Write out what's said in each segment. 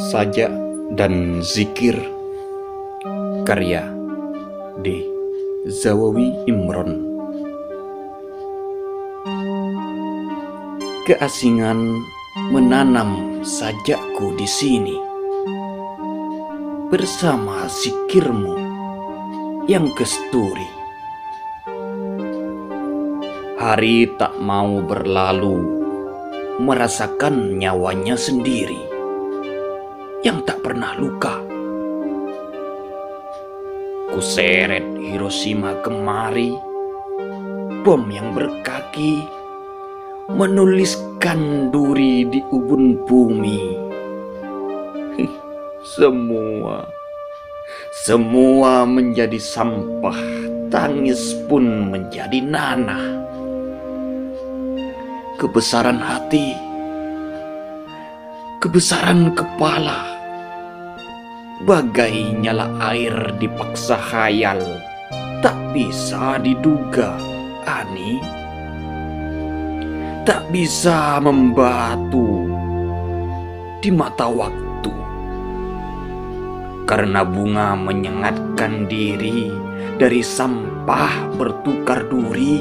Sajak dan Zikir Karya D. Zawawi Imron Keasingan menanam sajakku di sini bersama zikirmu yang kesturi. Hari tak mau berlalu merasakan nyawanya sendiri yang tak pernah luka. Kuseret Hiroshima kemari, bom yang berkaki menuliskan duri di ubun bumi. Semua, semua menjadi sampah, tangis pun menjadi nanah. Kebesaran hati, kebesaran kepala, bagai nyala air dipaksa khayal, tak bisa diduga, Ani. Tak bisa membatu di mata waktu. Karena bunga menyengatkan diri dari sampah bertukar duri.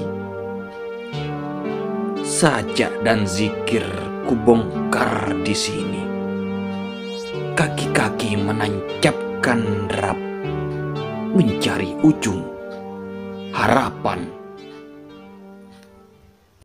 Sajak dan zikir kubongkar di sini. Kaki-kaki menancapkan derap mencari ujung harapan